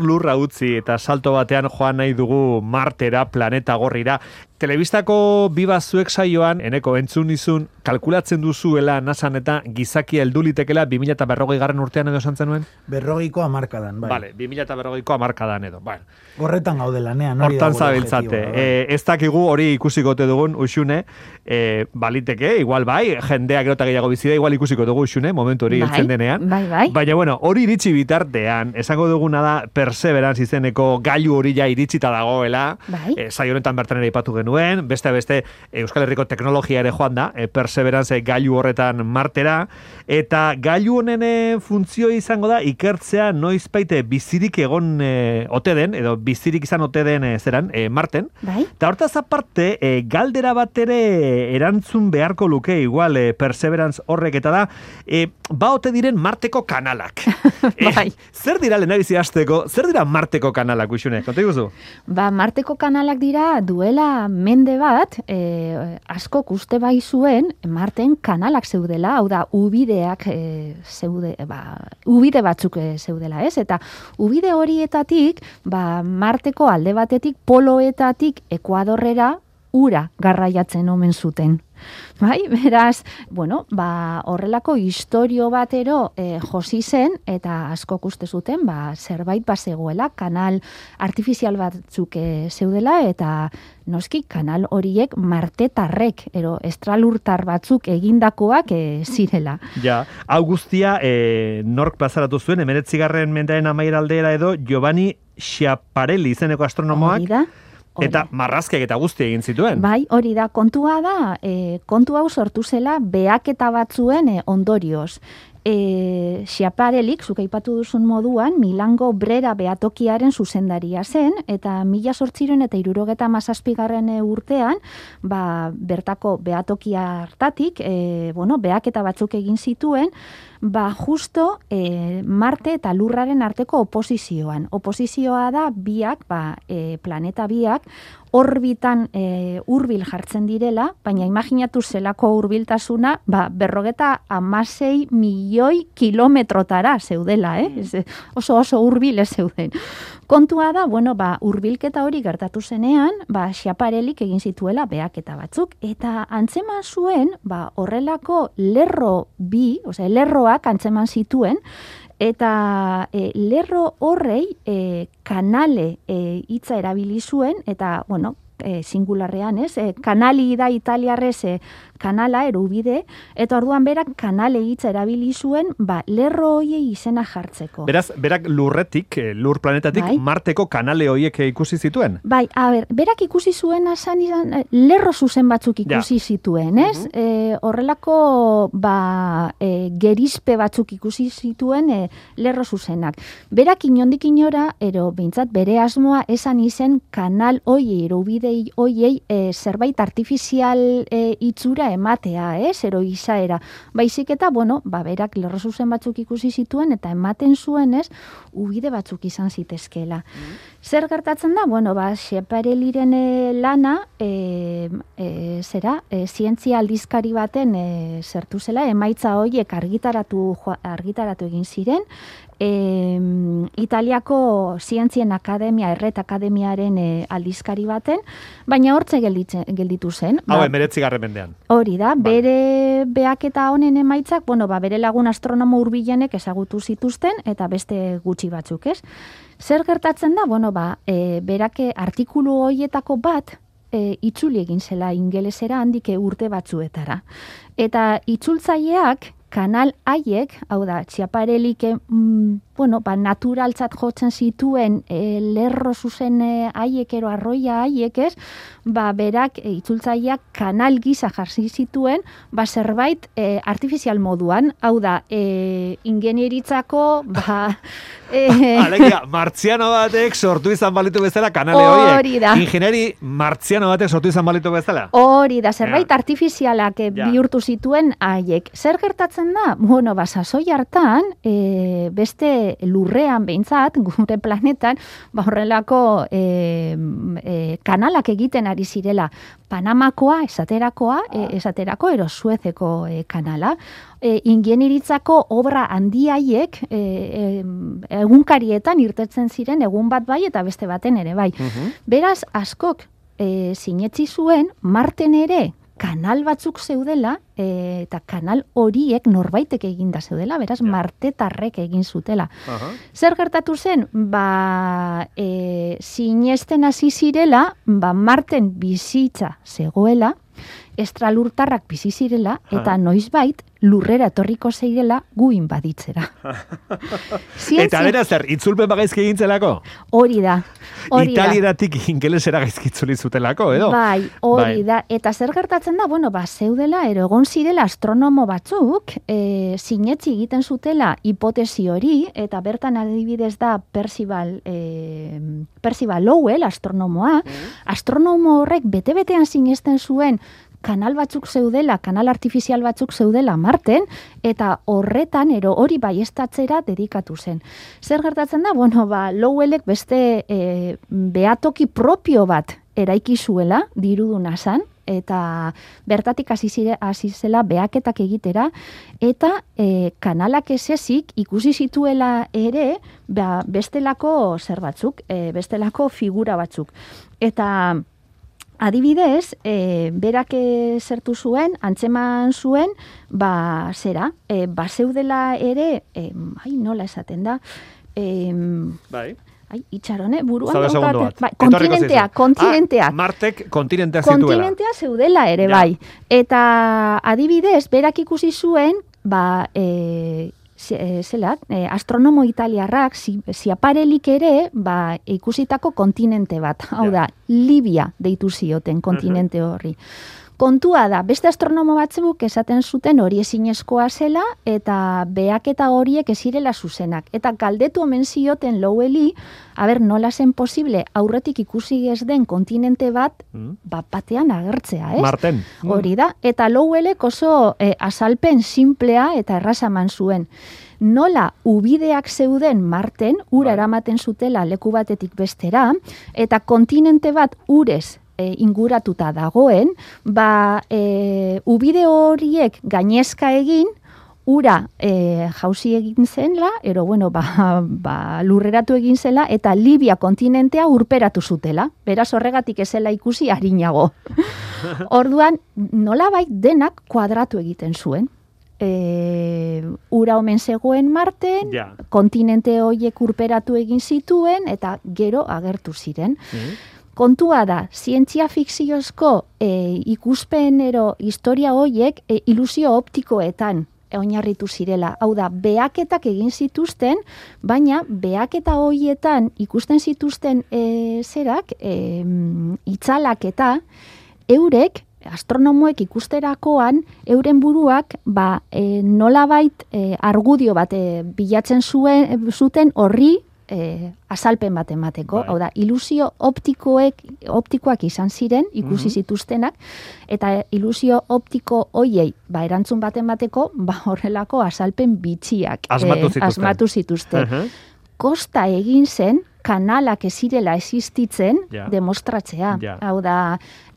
lurra utzi eta salto batean joan nahi dugu Martera, planeta gorrira. Telebistako biba zuek saioan, eneko entzun izun, kalkulatzen duzuela nasan eta gizaki heldu litekela 2000 eta berrogei garren urtean edo santzen nuen? Berrogeiko amarkadan, bai. Vale, 2000 eta berrogeiko amarkadan edo. Bueno, Horretan gaude lanean, hori da Hortan zabiltzate. bai. E, ez dakigu hori ikusikote dugun usune, e, baliteke, igual bai, jendea gerota gehiago bizi da, igual ikusiko dugu usune, momentu hori Bai, denean. bai, bai. Baina, bueno, hori iritsi bitartean, esango duguna da, perseverance izeneko gailu hori ja iritsita dagoela, Bai. e, saio honetan bertan ere ipatu genuen, beste beste Euskal Herriko teknologia ere joan da, e, perseverance gailu horretan martera, eta gailu honen funtzio izango da ikertzea noizbaite bizirik egon e, ote den, edo bizirik izan ote den e, zeran, e, marten, Bai? Eta hortaz aparte, e, galdera bat ere erantzun beharko luke igual e, Perseverance horrek eta da, e, ba ote diren Marteko kanalak. Bai. zer dira lehenabizi hasteko, zer dira Marteko kanalak, usune? Konta iguzu? Ba, Marteko kanalak dira duela mende bat, e, askok uste bai zuen, Marten kanalak zeudela, hau da, ubideak e, zeude, ba, ubide batzuk e, zeudela, ez? Eta ubide horietatik, ba, Marteko alde batetik, poloetatik, Ekuadorrera, ura garraiatzen omen zuten. Bai, beraz, bueno, ba, horrelako historio batero e, josi zen, eta askok uste zuten, ba, zerbait bazegoela, kanal artifizial batzuk e, zeudela, eta noski kanal horiek martetarrek, ero estralurtar batzuk egindakoak e, zirela. Ja, hau guztia e, nork plazaratu zuen, emeretzigarren mendaen amaiera aldera edo Giovanni Schiaparelli izeneko astronomoak, Hori da? Hori eta da. marrazkeak eta guztia egin zituen. Bai, hori da, kontua da, e, kontu hau sortu zela beaketa batzuen e, ondorioz. E, Xiaparelik, zuk aipatu duzun moduan, Milango Brera beatokiaren zuzendaria zen, eta mila sortziren eta irurogeta mazazpigarren urtean, ba, bertako beatokia hartatik, e, bueno, beaketa batzuk egin zituen, ba, justo e, Marte eta Lurraren arteko oposizioan. Oposizioa da biak, ba, e, planeta biak, orbitan e, hurbil jartzen direla, baina imaginatu zelako hurbiltasuna, ba, berrogeta amasei milioi kilometrotara zeudela, eh? Ez, oso oso hurbil ez zeuden. Kontua da, bueno, ba, hurbilketa hori gertatu zenean, ba, xaparelik egin zituela beaketa batzuk, eta antzeman zuen, ba, horrelako lerro bi, osea, lerroak antzeman zituen, eta e, lerro horrei e, kanale e, hitza erabili zuen, eta, bueno, e, singularrean, ez? E, kanali da italiarrez e, kanala, erubide, eta orduan berak kanale hitza erabili zuen, ba, lerro hoiei izena jartzeko. Beraz, berak lurretik, lur planetatik, Bai. Marteko kanale horiek eh, ikusi zituen. Bai, a ber, berak ikusi zuen izan izan, lerro zuzen batzuk Ja. ikusi zituen, ez? e, horrelako, ba, e, gerizpe batzuk ikusi zituen e, lerro zuzenak. Berak inondik inora, ero, behintzat, bere asmoa esan izen kanal hoiei, ero ubidei hoiei, e, zerbait artifizial e, itzura ematea, ez? Ero izaera. Baizik eta, bueno, ba, berak lerro zuzen batzuk ikusi zituen, eta ematen zuen, ez? Ubide batzuk izan zitezkela. Zer gertatzen da? Bueno, ba, Xepareliren e, lana, e, e, zera, e, zientzia aldizkari baten e, zertu zela, emaitza horiek argitaratu, argitaratu egin ziren, e, Italiako Zientzien Akademia, Erret Akademiaren e, aldizkari baten, baina hortze gelditzen, gelditu zen. Hau, Ba, emeretzigarren mendean. Hori da, bere beaketa honen emaitzak, bueno, ba, bere lagun astronomo hurbilenek ezagutu zituzten eta beste gutxi batzuk, ez? Zer gertatzen da, bueno, ba, e, berake artikulu hoietako bat e, itzuli egin zela ingelesera handike urte batzuetara. Eta itzultzaileak kanal haiek, hau da, txiaparelik, mm, bueno, ba, naturaltzat jotzen zituen e, lerro zuzen e, haiek ero arroia haiek ez, ba, berak e, itzultzaileak kanal gisa jarri zituen, ba, zerbait e, artifizial moduan, hau da, e, ingenieritzako, ba, e, Alegia, martziano batek sortu izan balitu bezala kanale Hori horiek. da. Ingenieri martziano batek sortu izan balitu bezala. Hori da, zerbait Ja. artifizialak eh, Ja. bihurtu zituen haiek. Zer gertatzen da? Bueno, ba, sasoi hartan, e, beste gure lurrean behintzat, gure planetan, ba horrelako e, e, kanalak egiten ari zirela. Panamakoa, esaterakoa, e, esaterako, ero Suezeko e, kanala. E, ingenieritzako obra handiaiek e, e, egunkarietan irtetzen ziren egun bat bai eta beste baten ere bai. Beraz, askok e, sinetzi zuen, marten ere kanal batzuk zeudela, e, eta kanal horiek norbaitek eginda zeudela, beraz, martetarrek egin zutela. Zer gertatu zen? Ba, e, sinesten hasi zirela, ba, marten bizitza zegoela, estralurtarrak bizi zirela eta noizbait lurrera etorriko zeirela guin baditzera. Eta bera zer, itzulpen bagaizki egintzelako? Hori da. Hori Italieratik ingelesera gaizki itzuli zutelako, edo? Bai, hori bai. da. Eta zer gertatzen da, bueno, ba, zeudela, ero egon zirela astronomo batzuk, e, sinetzi egiten zutela hipotesi hori, eta bertan adibidez da Percival, e, Percival Lowell, astronomoa, mm. astronomo horrek bete-betean sinesten zuen kanal batzuk zeudela, kanal artifizial batzuk zeudela Marten, eta horretan, ero hori baiestatzera dedikatu zen. Zer gertatzen da? Bueno, ba, Lowellek beste e, beatoki propio bat eraiki zuela, diruduna zan, eta bertatik hasi zela beaketak egitera eta e, kanalak esezik ikusi zituela ere ba, bestelako zer batzuk, e, bestelako figura batzuk. Eta Adibidez, e, berak zertu zuen, antzeman zuen, ba, zera, e, ba, zeudela ere, e, ai, nola esaten da, e, bai. Ai, itxarone, buruan daukat. Bai, kontinentea, kontinentea. Ah, Martek kontinentea zituela. Kontinentea zeudela ere, bai. Eta adibidez, berak ikusi zuen, ba, e, Eh, zela, e, astronomo italiarrak ziaparelik ere ba, ikusitako kontinente bat. Hau da, Libia deitu zioten kontinente horri. Kontua da, beste astronomo batzuk esaten zuten hori ezinezkoa zela eta beaketa horiek ezirela zuzenak. Eta galdetu omen zioten Lowelli, haber, nola zen posible aurretik ikusi ez den kontinente bat, mm. bat batean agertzea, ez? Marten. Mm. Hori da, eta Lowellek oso eh, azalpen simplea eta errazaman zuen. Nola ubideak zeuden Marten, ura bai. eramaten zutela leku batetik bestera, eta kontinente bat urez e, inguratuta dagoen, ba, e, ubide horiek gainezka egin, ura e, jauzi egin zenla, ero bueno, ba, ba, lurreratu egin zela, eta Libia kontinentea urperatu zutela. Beraz horregatik ezela ikusi harinago. Orduan, nola bai denak kuadratu egiten zuen. E, ura omen zegoen marten, kontinente horiek urperatu egin zituen, eta gero agertu ziren. Mm kontua da, zientzia fikziozko e, ikuspenero historia hoiek e, ilusio optikoetan oinarritu zirela. Hau da, beaketak egin zituzten, baina beaketa hoietan ikusten zituzten e, zerak, e, itzalak eta eurek, astronomoek ikusterakoan, euren buruak, ba, e, nolabait e, argudio bat e, bilatzen zuen, zuten horri e, azalpen bat emateko, bai. hau da, ilusio optikoek, optikoak izan ziren, ikusi mm zituztenak, eta ilusio optiko hoiei, ba, erantzun bat emateko, ba, horrelako azalpen bitxiak asmatu zituzten. asmatu zituzten. Kosta egin zen, kanalak ezirela existitzen demostratzea. Hau da,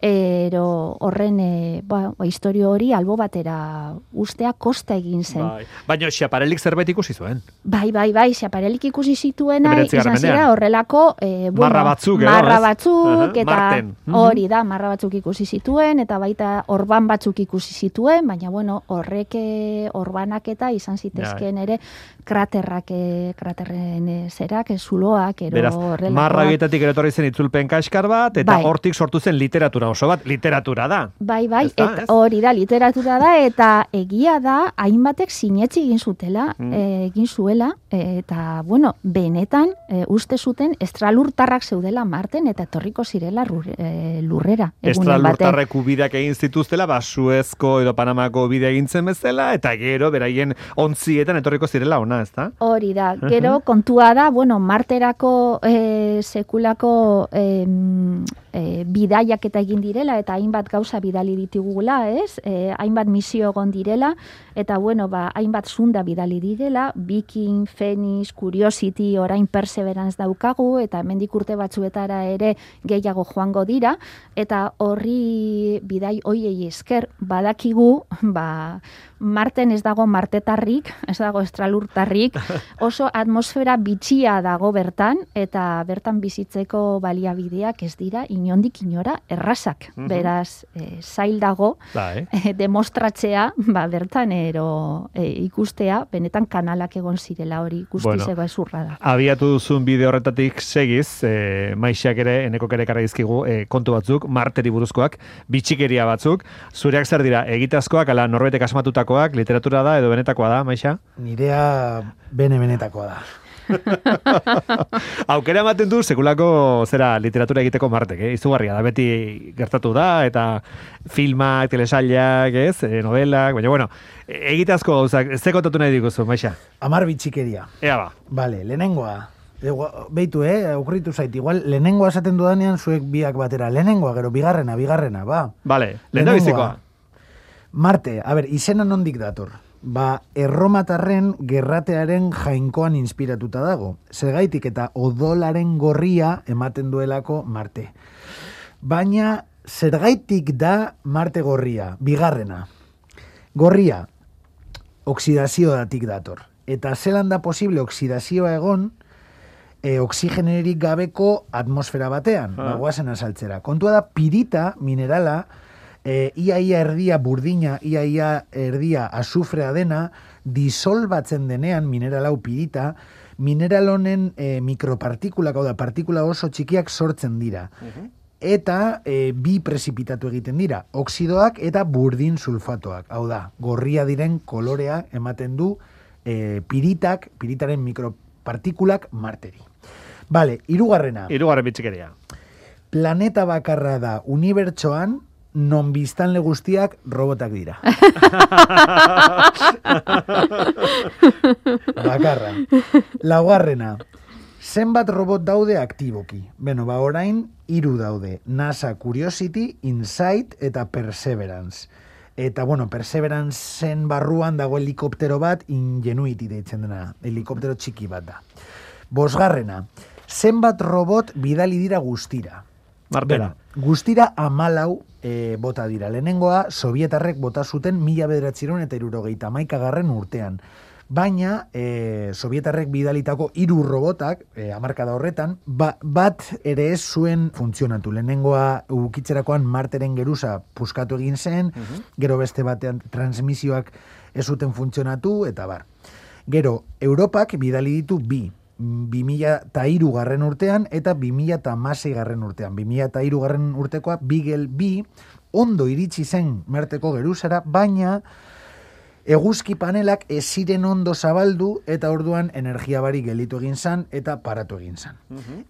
ero horren e, ba, ba, historio hori albo batera ustea kosta egin zen. Bai. Baina xaparelik zerbait ikusi zuen. Bai, bai, bai, xaparelik ikusi zituena izan zira horrelako e, bueno, marra batzuk, marra batzuk eta mhm. hori da, marra batzuk ikusi zituen eta baita orban batzuk ikusi zituen, baina bueno, horreke orbanak eta izan zitezken ere kraterrak, e, kraterren e, zerak, e, zuloak, ero Beraz, marra ere etorri zen itzulpen kaskar bat, eta bai. hortik sortu zen literatura oso bat, literatura da. Bai, bai, eta hori da, literatura da, eta egia da, hainbatek sinetzi egin zutela, mm. Eh, egin zuela, eta, bueno, benetan, e, uste zuten, estralurtarrak zeudela marten, eta etorriko zirela eh, lurrera. Estralurtarrek ubideak egin zituztela, ba, Suezko edo Panamako bide egin zen bezala, eta gero, beraien ontzietan etorriko zirela ona, ez da? Hori da, gero, kontua da, bueno, marterako e, sekulako e, e, bidaiak eta egin direla, eta hainbat gauza bidali ditugula, ez? E, hainbat misio egon direla, eta bueno, ba, hainbat zunda bidali direla, Viking, Phoenix, Curiosity, orain Perseverance daukagu, eta hemendik urte batzuetara ere gehiago joango dira, eta horri bidai hoiei esker badakigu, ba, Marten ez dago martetarrik, ez dago estralurtarrik, oso atmosfera bitxia dago bertan, eta bertan bizitzeko baliabideak ez dira inondik inora errazak. Mhm. Beraz, e, zail dago, da, eh? demostratzea, ba, bertan ero e, ikustea, benetan kanalak egon zirela hori guztizego bueno, ezurra da. Abiatu duzun bideo horretatik segiz, e, maixak ere, eneko kere izkigu, e, kontu batzuk, marteri buruzkoak, bitxikeria batzuk, zureak zer dira, egitazkoak, ala norbaitek asmatutako benetakoak, literatura da edo benetakoa da, Maixa? Nirea bene benetakoa da. Aukera ematen du sekulako zera literatura egiteko martek, eh? izugarria da, beti gertatu da, eta filmak, telesailak, ez, e, novelak, baina bueno, egitazko gauzak, ez kontatu nahi diguzu, Maixa? Amar bitxikeria. Ea ba. Vale, lehenengoa. Beitu, eh, okurritu zait, igual, lehenengoa esaten dudanean zuek biak batera, lehenengoa, gero, bigarrena, bigarrena, ba. Vale, lehenengoa. Marte, a ber, izena nondik dator. Ba, erromatarren gerratearen jainkoan inspiratuta dago. Zergaitik eta odolaren gorria ematen duelako Marte. Baina, zergaitik da Marte gorria, bigarrena. Gorria, oksidazio datik dator. Eta zelan da posible oksidazioa egon, e, oksigenerik gabeko atmosfera batean, ah. bagoazen azaltzera. Kontua da, pirita, minerala, e, iaia erdia burdina, iaia erdia azufrea dena, disolbatzen denean mineral hau pirita, mineral honen e, mikropartikulak, hau da, partikula oso txikiak sortzen dira. Eta e, bi prezipitatu egiten dira, oksidoak eta burdin sulfatoak. Hau da, gorria diren kolorea ematen du e, piritak, piritaren mikropartikulak marteri. Vale, irugarrena. Irugarren bitxikeria. Planeta bakarra da unibertsoan non biztanle guztiak robotak dira. Bakarra. Laugarrena. Zenbat robot daude aktiboki? Beno, ba orain, hiru daude. NASA Curiosity, Insight eta Perseverance. Eta, bueno, Perseverance zen barruan dago helikoptero bat ingenuity deitzen dena. Helikoptero txiki bat da. Bosgarrena. Zenbat robot bidali dira guztira? Martela. guztira amalau e, bota dira. Lehenengoa, sovietarrek bota zuten mila bederatziron eta irurogeita maikagarren urtean. Baina, e, sovietarrek bidalitako hiru robotak, e, amarkada horretan, ba, bat ere ez zuen funtzionatu. Lehenengoa, ukitzerakoan marteren geruza puskatu egin zen, mhm. gero beste batean transmisioak ez zuten funtzionatu, eta bar. Gero, Europak bidali ditu bi, 2003 garren urtean eta 2006 garren urtean. 2003 garren urtekoa Bigel B ondo iritsi zen merteko geruzara, baina eguzki panelak ez ziren ondo zabaldu eta orduan energia bari gelitu egin zan eta paratu egin zan.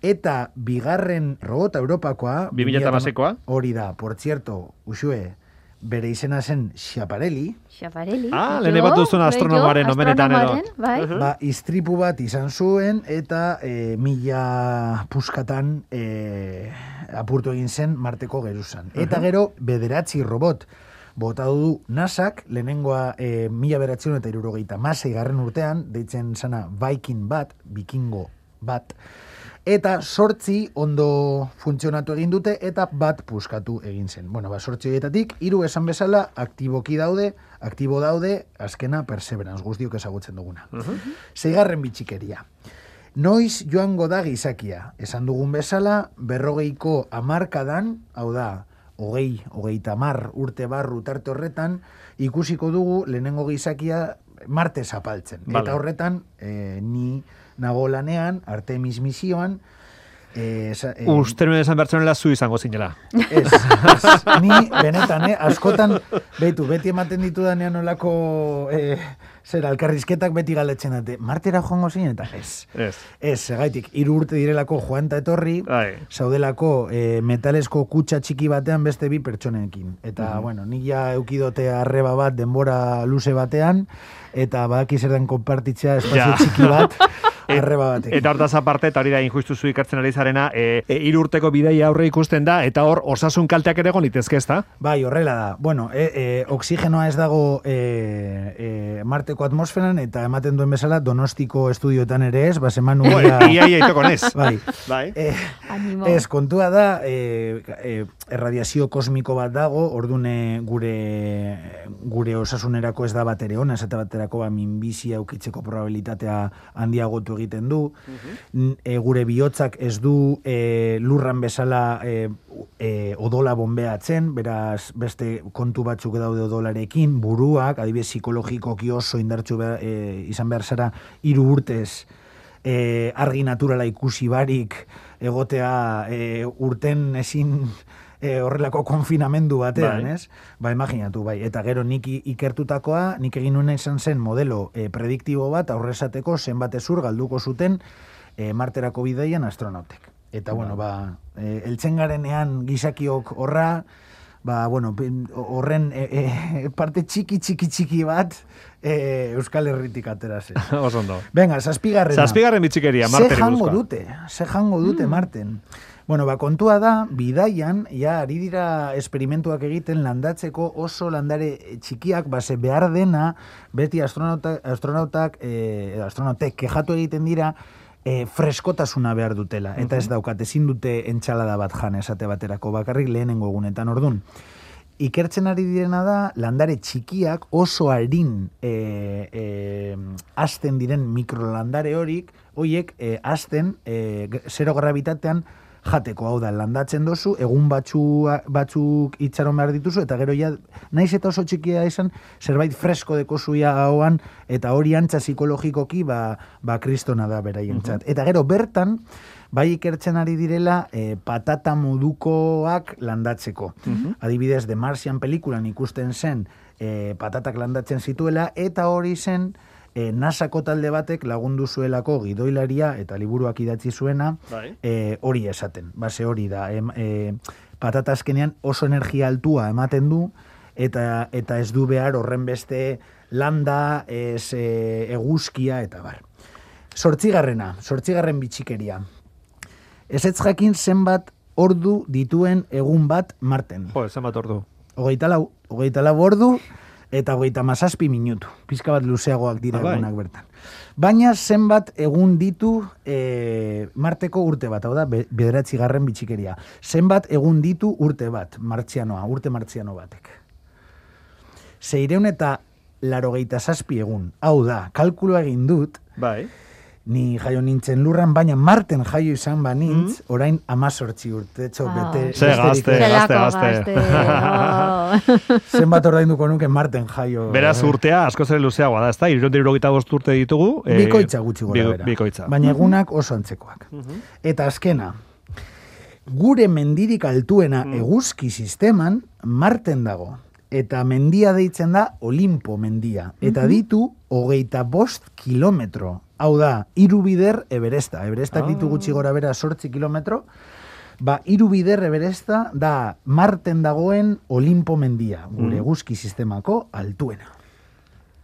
Eta bigarren robota Europakoa... 2006koa? Hori da, por cierto, usue, bere izena zen Schiaparelli. Schiaparelli. Ah, lehene bat duzun astronomaren omenetan edo. Bai. Ba, istripu bat izan zuen eta e, mila puskatan e, apurtu egin zen marteko geruzan. Eta gero, bederatzi robot bota du nasak, lehenengoa e, mila beratzen eta irurogeita masei garren urtean, deitzen zana Viking bat, vikingo bat, eta sortzi ondo funtzionatu egin dute eta bat puskatu egin zen. Bueno, ba, sortzi horietatik, hiru esan bezala, aktiboki daude, aktibo daude, azkena perseverance, guztiok ezagutzen duguna. Uh Zeigarren bitxikeria. Noiz joango da gizakia, esan dugun bezala, berrogeiko amarkadan, hau da, hogei, hogei tamar urte barru tarte horretan, ikusiko dugu lehenengo gizakia marte zapaltzen. Eta horretan, e, ni nago lanean, Artemis misioan, Eh, eh, Uste nuen esan bertzen zu izango zinela. Ez, ni benetan, eh, askotan, betu, beti ematen ditu danean olako, eh, zer, alkarrizketak beti galetzen dute, martera joango zinen, eta ez. Ez. Ez, segaitik, iru urte direlako joan eta etorri, Ai. saudelako eh, metalesko kutsa txiki batean beste bi pertsonekin. Eta, mm bueno, nik ja eukidote arreba bat denbora luze batean, eta badaki zer den konpartitzea espazio txiki bat, arreba batekin. Eta hortaz aparte, eta hori da injustuzu ikertzen ari zarena, e, e, hiru urteko bidaia aurre ikusten da, eta hor osasun kalteak ere egon litezke, ezta? Bai, horrela da. Bueno, e, e, oksigenoa ez dago e, e, Marteko atmosferan, eta ematen duen bezala Donostiko estudioetan ere ez, bas eman Bo, nuela... ia, ia, itoko nez. Bai. Bai. Animo. Ez, kontua da, e, e, erradiazio kosmiko bat dago, ordune gure gure osasunerako ez da bat ere ona, esate baterako ba, minbizia aukitzeko probabilitatea handiagotu egiten du, e, gure bihotzak ez du e, lurran bezala e, e, odola bombeatzen, beraz beste kontu batzuk daude odolarekin, buruak, adibidez psikologikoki oso indartsu behar, e, izan behar zara hiru urtez, e, argi naturala ikusi barik egotea e, urten ezin e, horrelako konfinamendu batean, Bai. ez? Ba, imaginatu, bai. Eta gero nik ikertutakoa, nik egin nuen izan zen modelo e, prediktibo bat aurrezateko zenbat ezur galduko zuten e, marterako bideian astronautek. Eta, bueno, ba, e, eltzen garenean gizakiok horra, ba, bueno, horren e, e, parte txiki, txiki, txiki bat e, Euskal Herritik atera zen. Oso ondo. Venga, zazpigarrena. Zazpigarren bitxikeria, Ze Marteri jango dute, ze jango dute Marten. Bueno, ba, kontua da, bidaian, ja, ari dira esperimentuak egiten landatzeko oso landare txikiak, base behar dena, beti astronauta, astronautak, eh, astronautek kejatu egiten dira, eh, freskotasuna behar dutela. Eta ez daukat, ezin dute entxalada bat jan esate baterako, bakarrik lehenengo egunetan ordun. Ikertzen ari direna da, landare txikiak oso harin e, e, azten diren mikrolandare horik, hoiek e, azten e, zero gravitatean jateko, hau da, landatzen dozu, egun batzu, batzuk itxaron behar dituzu, eta gero ja, naiz eta oso txikia izan, zerbait fresko deko zuia hauan, eta hori antza psikologikoki, ba, ba kristona da beraientzat. Eta gero, bertan, bai ikertzen ari direla eh, patata modukoak landatzeko. Adibidez, The Martian pelikulan ikusten zen eh, patatak landatzen zituela, eta hori zen eh, NASAko talde batek lagundu zuelako gidoilaria eta liburuak idatzi zuena Bai. eh, hori esaten. Base hori da. Em, eh, patata azkenean oso energia altua ematen du, eta, eta ez du behar horren beste landa, ez eh, eguzkia, eta bar. Sortzigarrena, sortzigarren bitxikeria. Ez ez jakin zenbat ordu dituen egun bat marten. Jo, zenbat ordu. Hogeita lau, hogeita lau ordu eta hogeita mazazpi minutu. Pizka bat luzeagoak dira Ah, bai. egunak bertan. Baina zenbat egun ditu e, marteko urte bat, hau da, be- bederatzi garren bitxikeria. Zenbat egun ditu urte bat, martzianoa, urte martziano batek. Zeireun eta larogeita zazpi egun. Hau da, kalkuloa egin dut, Bai. Ni jaio nintzen lurran, baina marten jaio izan banintz, orain amazortzi urte, txo, Ah. bete, Ze gazte, ez. gazte, gazte. oh. Zenbat ordainduko nuke marten jaio. Beraz urtea askoz ere luzeagoa da, ezta? Irunde irurogeita bost urte ditugu. eh, Bikoitza gutxi gora bi- bera. Bikoitza. Baina egunak oso antzekoak. Eta azkena, gure mendirik altuena eguzki sisteman marten dago. Eta mendia deitzen da Olimpo mendia. Eta ditu hogeita bost kilometro. Hau da, hiru bider Everesta. Everestak ditu gutxi gora bera sortzi kilometro. Ba, hiru bider Everesta da marten dagoen Olimpo mendia. Gure eguzki sistemako altuena.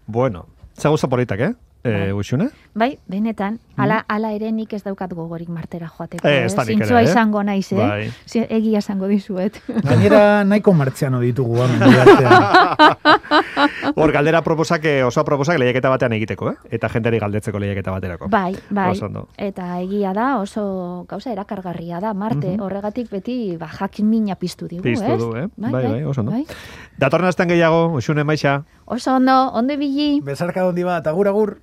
Bueno, zaguza politak, eh? Eh, Uxune? Bai, benetan, ala, ala ere nik ez daukat gogorik martera joateko. Eh, ez eh? izango naiz, eh? Bai. Zi- Egia esango dizuet. Gainera nahiko martziano ditugu. Hor, galdera proposak, oso proposak lehiaketa batean egiteko, eh? Eta jenteri galdetzeko lehiaketa baterako. Bai, bai. Oso ondo. Eta egia da, oso gauza erakargarria da, Marte. Horregatik beti ba, jakin mina piztu digu, Piztu ez? du, eh? Bai, bai, oso ondo. Bai. Datorren gehiago, Uxune, maixa. Oso ondo, ondo ibili. Besarka hondi bat, agur agur.